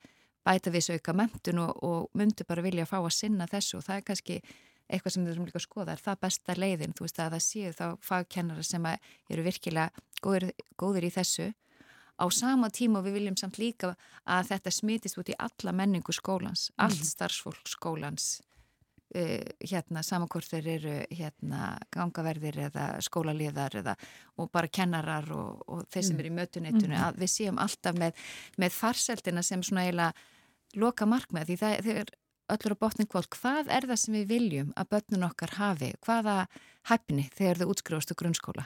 bæta við sögka mentun og, og myndu bara vilja fá að sinna þessu og það er kannski eitthvað sem við þurfum líka að skoða, er það besta leiðin, þú veist að það séu þá fagkennarar sem eru virkilega góðir, góðir í þessu á sama tíma við viljum samt líka að þetta smitist út í alla menningu skólans, mm. allt starfsfólk skólans uh, hérna samankort þeir eru hérna gangaverðir eða skólaliðar eða og bara kennarar og, og þeir sem mm. eru í mötuneytunum mm. að við séum alltaf með, með farseldina sem svona eiginlega loka markmið því það er öllur á botning kvöld, hvað er það sem við viljum að börnun okkar hafi, hvaða hæfni þegar þau útskrifast á grunnskóla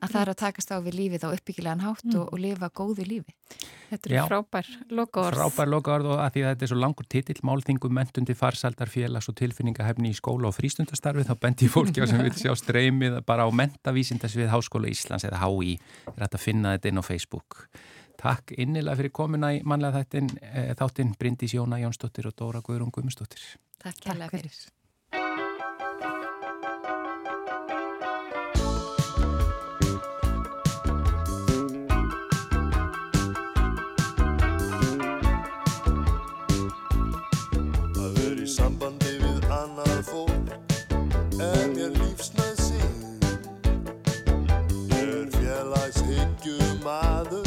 að það er að takast á við lífið á uppbyggilegan hátt mm. og, og lifa góðu lífi. Þetta er frábær lokaord. Frábær lokaord og að því að þetta er svo langur titill, málþingum, mentundi, farsaldar, félags og tilfinningahefni í skóla og frístundastarfi, þá bendi fólki á sem vil sjá streymið bara á mentavísindasvið Háskóla Íslands eða HÍ, er að finna þetta inn á Facebook. Takk innilega fyrir komuna í manlega þættin, e, þáttinn Bryndís Jóna Jónsdóttir og Dóra Guðrún Guðmundsdóttir. Takk, Takk fyrir. stæla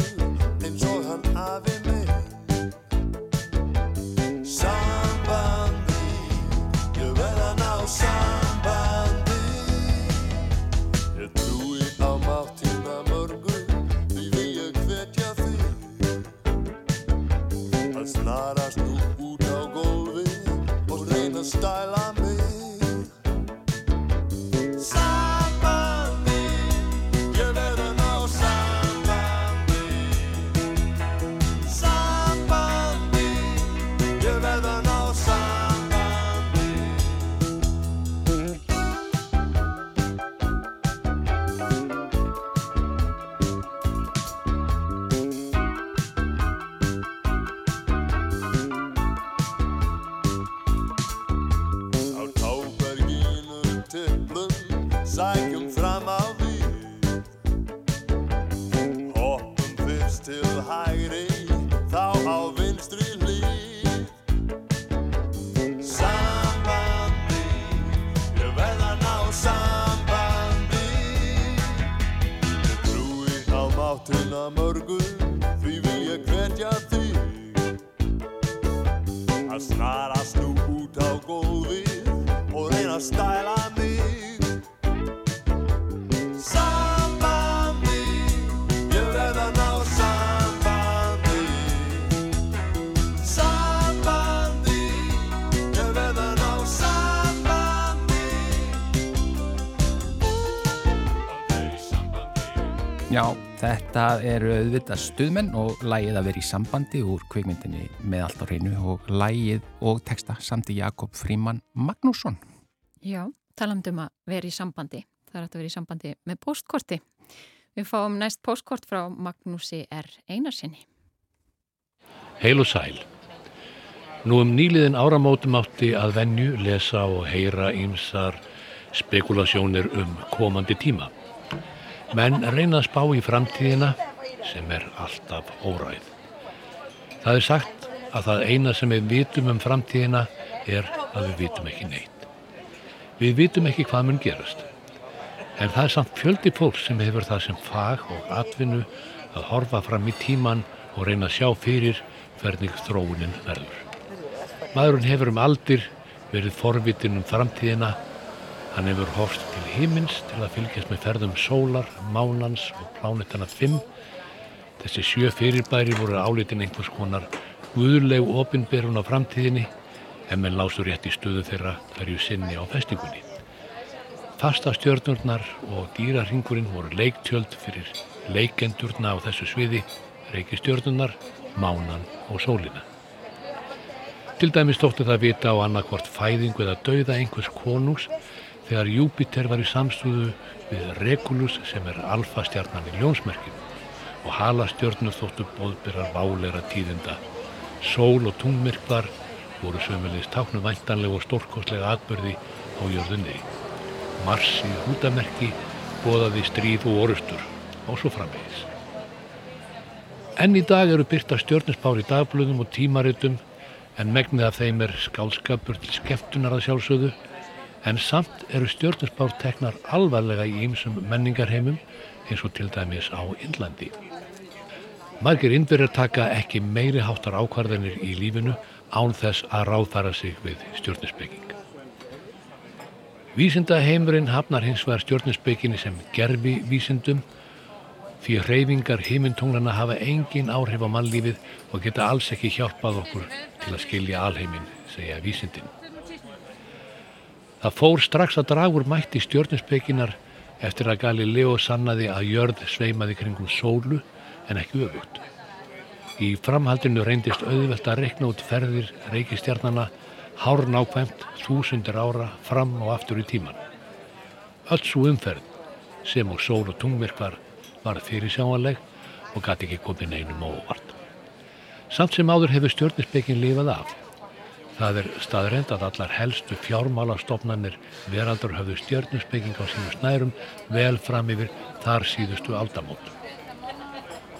þetta eru auðvitað stuðmenn og lægið að vera í sambandi úr kvikmyndinni með allt á reynu og lægið og texta samt í Jakob Fríman Magnússon. Já, talandum að vera í sambandi. Það er að vera í sambandi með postkorti. Við fáum næst postkort frá Magnúsi R. Einarsinni. Heil og sæl. Nú um nýliðin áramótum átti að venju lesa og heyra ímsar spekulasjónir um komandi tíma menn reyna að spá í framtíðina sem er alltaf óræð. Það er sagt að það eina sem við vitum um framtíðina er að við vitum ekki neitt. Við vitum ekki hvað mun gerast. En það er samt fjöldi fólk sem hefur það sem fag og atvinnu að horfa fram í tíman og reyna að sjá fyrir hvernig þróunin verður. Maðurinn hefur um aldir verið forvitin um framtíðina Hann hefur horfst til hímins til að fylgjast með ferðum sólar, mánans og plánetana 5. Þessi sjö fyrirbæri voru álitin einhvers konar guðuleg opinberun á framtíðinni en með lásur rétt í stöðu þeirra hverju sinni á festingunni. Fasta stjörnurnar og dýrarhingurinn voru leiktjöld fyrir leikendurna á þessu sviði, reykistjörnurnar, mánan og sólina. Til dæmis tóttu það vita á annarkvort fæðingu eða dauða einhvers konungs þegar Júpiter var í samstúðu við Regulus sem er alfastjarnan í ljónsmerkinu og halastjörnur þóttu bóðbyrjar váleira tíðinda. Sól og tungmyrkvar voru sömulegist táknu væntanlega og stórkostlega atbyrði á jörðunni. Mars í hútamerki bóðaði stríð og orustur og svo framvegis. Enn í dag eru byrta stjörnusbár í dagblöðum og tímaritum en megnið af þeim er skálskapur til skeftunar að sjálfsögðu en samt eru stjórnusbár teknar alvarlega í ýmsum menningarheimum eins og til dæmis á Índlandi. Margir innbyrjar taka ekki meiri háttar ákvarðanir í lífinu án þess að ráðfæra sig við stjórnusbygging. Vísindaheimurinn hafnar hins vegar stjórnusbygginni sem gerfi vísindum því hreyfingar hímyntunglana hafa engin áhrif á mannlífið og geta alls ekki hjálpað okkur til að skilja alheimin, segja vísindin. Það fór strax að dragur mætti stjórninsbygginar eftir að Galileo sannaði að jörð sveimaði kringum sólu en ekki öfugt. Í framhaldinu reyndist auðvelt að rekna út ferðir reykistjarnana hár nákvæmt þúsundir ára fram og aftur í tíman. Öll svo umferð sem og sól og tungvirkvar var fyrir sjáanleg og gæti ekki komið neinum óvart. Samt sem áður hefur stjórninsbyggin lifað af Það er staðreind að allar helstu fjármálastofnanir veraldur höfðu stjörnusbygging á sínu snærum vel fram yfir þar síðustu aldamót.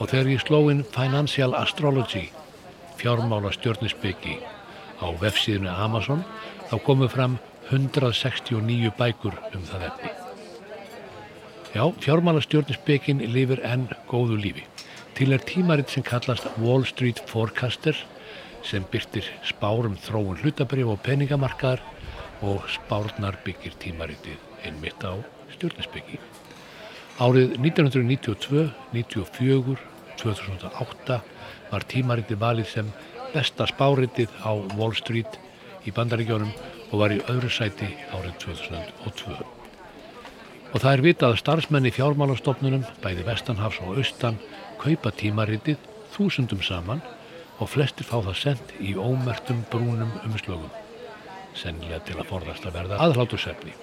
Og þegar ég sló inn Financial Astrology, fjármála stjörnusbyggi á vefsíðinu Amazon, þá komu fram 169 bækur um það efni. Já, fjármála stjörnusbyggin lifir enn góðu lífi. Til er tímaritt sem kallast Wall Street Forecaster sem byrtir spárum þróun hlutabrif og peningamarkaðar og spárnar byggir tímaritið einmitt á stjórninsbyggi. Árið 1992, 1994, 2008 var tímaritið valið sem besta spáritið á Wall Street í bandaríkjónum og var í öðru sæti árið 2002. Og það er vitað að starfsmenni fjármálastofnunum, bæði Vestanhafs og Austan, kaupa tímaritið þúsundum saman og flestir fá það sendt í ómertum brúnum umslögum, sennilega til að forðast að verða aðhlátursefni.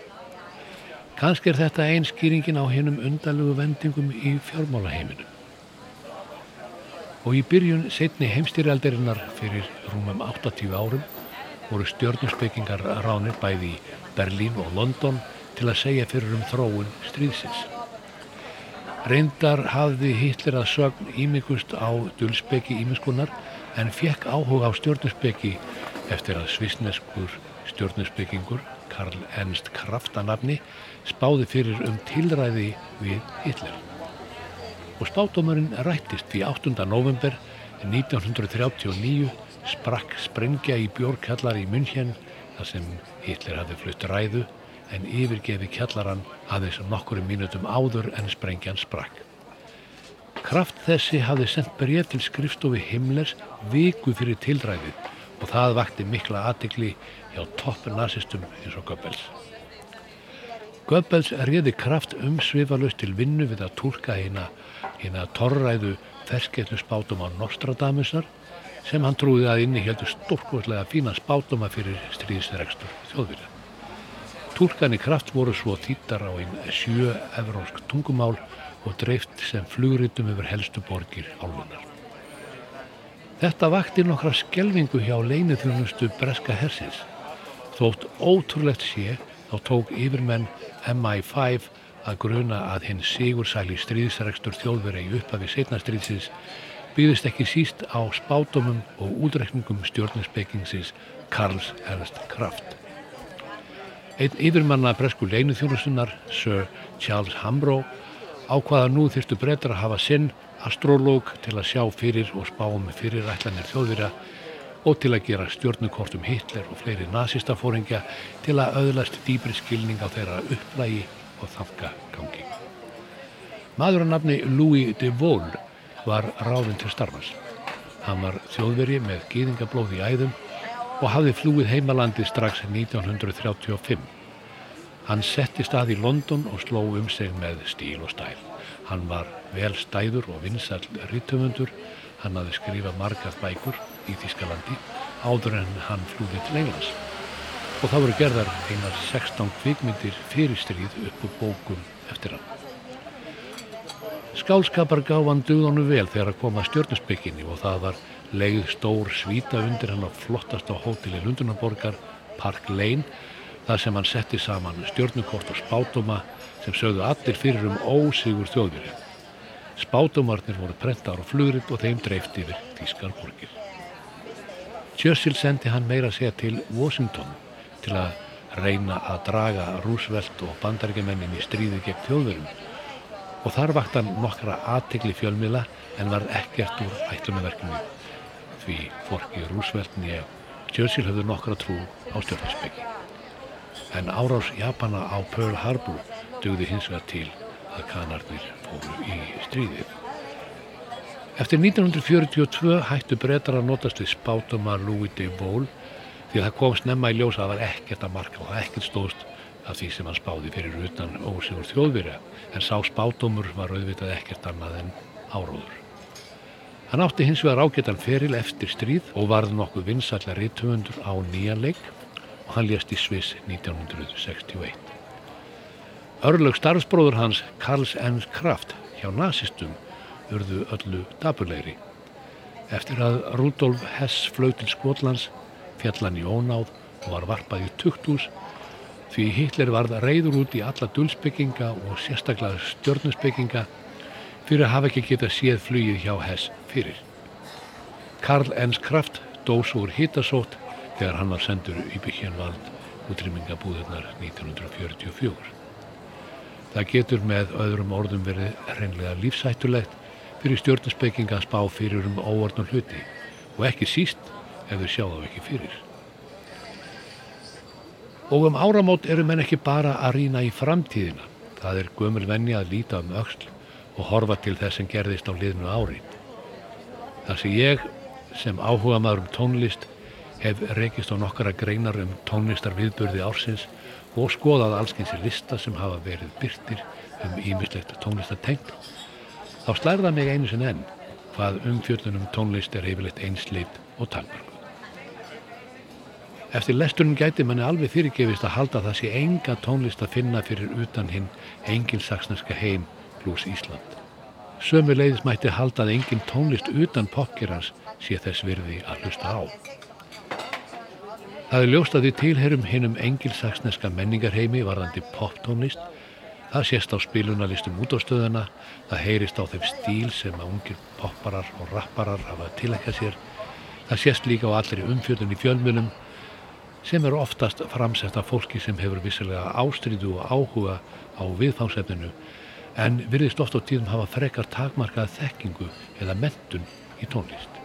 Kanski er þetta einskýringin á hennum undalugu vendingum í fjármálaheiminu. Og í byrjun setni heimstýrjaldirinnar fyrir rúmum 80 árum voru stjórnusbyggingar ránir bæði í Berlín og London til að segja fyrir um þróun stríðsins. Reyndar hafði Hitler að sögn ímyggust á dulsbyggi ímyggskunnar en fekk áhuga á stjórnusbyggi eftir að svisneskur stjórnusbyggingur Karl Ernst Kraftanafni spáði fyrir um tilræði við Hitler. Og spátumurinn rættist því 8. november 1939 sprakk sprengja í bjórkallar í München þar sem Hitler hafði flutt ræðu en yfirgefi kjallaran aðeins nokkuru mínutum áður en sprengjan sprakk. Kraft þessi hafði sendt breyf til skrifstofi Himmlers viku fyrir tilræðið og það vakti mikla aðtikli hjá topp nazistum eins og Goebbels. Goebbels réði kraft umsvifalust til vinnu við að tólka hérna hérna torræðu fersketlu spátum á Nostradamusar sem hann trúði að inni heldur stórkvöldlega fína spátuma fyrir stríðsregstur þjóðvirja. Tólkani kraft voru svo þýttar á einn sjö evrósk tungumál og dreift sem flugritum yfir helstu borgir álfunar. Þetta vakti nokkra skelvingu hjá leinithjónustu breska hersins. Þótt ótrúlegt sé þá tók yfirmenn MI5 að gruna að hinn sigursæli stríðsregstur þjóðveri í upphafi setnastríðsins byggðist ekki síst á spátumum og útrekningum stjórninsbyggingsins Karls Ernst Kraft. Einn yfirmanna bresku leinuþjónusunar, Sir Charles Hambro, ákvaða nú þyrstu breytar að hafa sinn astrológ til að sjá fyrir og spá um fyrirætlanir þjóðvira og til að gera stjórnukortum Hitler og fleiri nazistafóringja til að auðlast dýbri skilning á þeirra upplægi og þafka gangi. Maður að nafni Louis de Vaux var ráðinn til starfans. Hann var þjóðveri með gýðingablóð í æðum og hafði flúið heimalandi strax 1935. Hann setti stað í London og sló um sig með stíl og stæl. Hann var vel stæður og vinsall rítumundur. Hann hafði skrifað margar bækur í Þískalandi áður en hann flúði til Englands. Og það voru gerðar einar 16 kvikmyndir fyrir stríð upp á bókum eftir hann. Skálskapar gaf hann döðanu vel þegar að koma stjórnusbygginni og það var leið stór svíta undir hann á flottasta hóteli Lundunaborgar, Park Lane, þar sem hann setti saman stjórnukort og spátuma sem sögðu allir fyrir um ósigur þjóðveri. Spátumarnir voru prentar og flugriðt og þeim dreift yfir Þískarborgir. Churchill sendi hann meira segja til Washington til að reyna að draga Roosevelt og bandarækjumennin í stríði gegn þjóðverum og þar vakt hann nokkra aðtegli fjölmila en var ekkert úr ætlunaverkinu því forki Roosevelt nýja Churchill höfðu nokkra trú á stjórninsbyggi. En árás Japana á Pearl Harbor dugði hins vegar til að kanarnir fóru í stríðið. Eftir 1942 hættu breytar að notast við spátuma Louis de Vol því að það kom snemma í ljósa að það var ekkert að marka og ekkert stóðst af því sem hann spáði fyrir utan ósigur þjóðverja en sá spátumur var auðvitað ekkert annað en áróður. Hann átti hins vegar ágættan feril eftir stríð og varð nokkuð vinsallar rittumundur á nýjanleik og hann lést í Sviss 1961. Örlög starfsbróður hans Karls N. Kraft hjá nazistum urðu öllu daburleiri. Eftir að Rudolf Hess flög til Skotlands fjallan í ónáð og var varpað í tukthús því Hitler varð reyður út í alla dulsbygginga og sérstaklega stjörnusbygginga fyrir að hafa ekki getað séð flugið hjá Hess fyrir. Karl Ernst Kraft dós úr hittasót þegar hann var sendur í byggjanvald útrymmingabúðunar 1944. Það getur með öðrum orðum verið hreinlega lífsættulegt fyrir stjórnusbygginga að spá fyrir um óordnum hluti og ekki síst ef þau sjá þá ekki fyrir. Og um áramót eru menn ekki bara að rína í framtíðina. Það er gömul venni að líta um auksl og horfa til þess sem gerðist á liðnu ári. Það sem ég sem áhuga maður um tónlist hef rekist á nokkara greinar um tónlistar viðbörði ársins og skoðað allskynsir lista sem hafa verið byrtir um ímislegt tónlistatengt. Þá slærða mig einu sin enn hvað umfjöldunum tónlist er yfirleitt einsleitt og talmörg. Eftir lestunum gæti manni alveg fyrirgefist að halda það sé enga tónlist að finna fyrir utan hinn engilsaksneska heim Blues Ísland. Sömu leiðis mætti haldað engin tónlist utan pokkirans sé þess virði að hlusta á. Það er ljóst að við tilherum hinnum engilsaksneska menningarheimi varðandi poptónlist. Það sést á spilunarlistum út á stöðuna, það heyrist á þeim stíl sem að ungir popparar og rapparar hafa tilækka sér. Það sést líka á allir umfjöldun í fjölmunum sem eru oftast framsett af fólki sem hefur vissilega ástriðu og áhuga á viðfánsefninu en virðist oft á tíðum hafa frekar takmarkað þekkingu eða mentun í tónlist.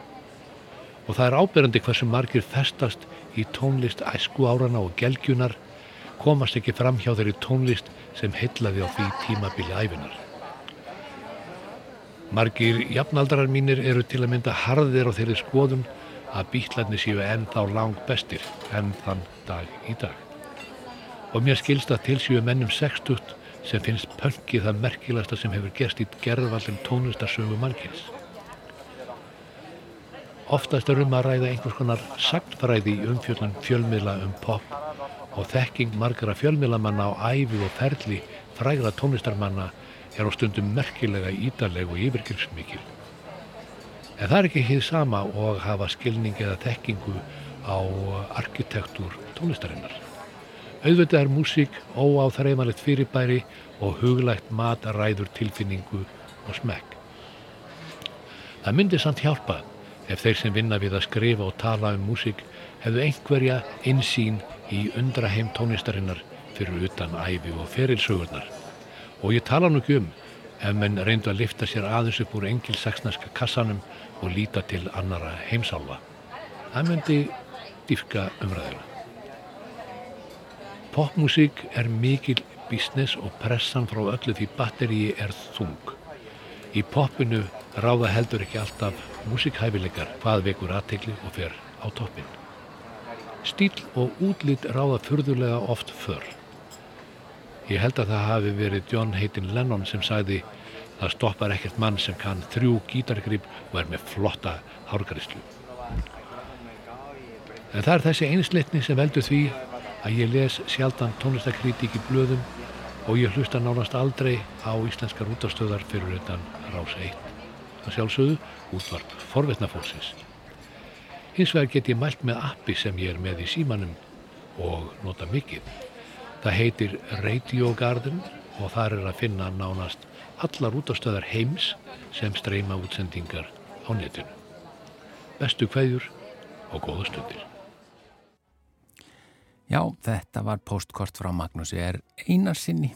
Og það er ábyrjandi hversu margir festast í tónlist æsku árana og gelgjunar komast ekki fram hjá þeirri tónlist sem heitlaði á því tímabili æfinar. Margir jafnaldrar mínir eru til að mynda harðir á þeirri skoðum að býtlarni séu enn þá lang bestir enn þann dag í dag. og mér skilst að tilsjöu mennum 60 sem finnst pöngið það merkilegasta sem hefur gerst í gerðvallin tónlistarsögu mannkins. Oftast er um að ræða einhvers konar sagnfræði í umfjöldun fjölmiðla um pop og þekking margara fjölmiðlamanna á æfi og ferli frægra tónlistarmanna er á stundum merkilega ídaleg og yfirgjörsmikil. En það er ekki hið sama og hafa skilning eða þekkingu á arkitektúr tónlistarinnar. Auðvitað er músík óáþreifanlegt fyrirbæri og huglægt mat ræður tilfinningu og smekk. Það myndi samt hjálpa ef þeir sem vinna við að skrifa og tala um músík hefðu einhverja insýn í undraheim tónlistarinnar fyrir utan æfi og ferilsögurnar. Og ég tala nú ekki um ef menn reyndu að lifta sér aðeins upp úr engilsaksnarska kassanum og líta til annara heimsálfa. Það myndi dýfka umræðina. Popmusík er mikil business og pressan frá öllu því batteríi er þung. Í popinu ráða heldur ekki alltaf músikhæfileikar hvað vekur aðtegli og fer á toppin. Stíl og útlýtt ráða fyrðulega oft för. Ég held að það hafi verið John Hayden Lennon sem sagði það stoppar ekkert mann sem kann þrjú gítargrip og er með flotta hárgarislu. En það er þessi einslitni sem veldur því að ég les sjaldan tónlistakritík í blöðum og ég hlusta nánast aldrei á íslenskar útastöðar fyrir utan rás 1. Það sjálfsögðu útvarp forvetnafólksins. Hins vegar get ég mælt með appi sem ég er með í símanum og nota mikið. Það heitir Radio Garden og þar er að finna nánast allar útastöðar heims sem streyma útsendingar á netinu. Bestu hverjur og góða stundir. Já, þetta var postkort frá Magnúsi er einarsinni.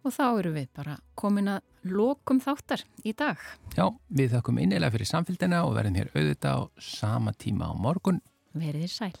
Og þá eru við bara komin að lokum þáttar í dag. Já, við þakkum innilega fyrir samfélgina og verðum hér auðvitað á sama tíma á morgun. Verðið sæl.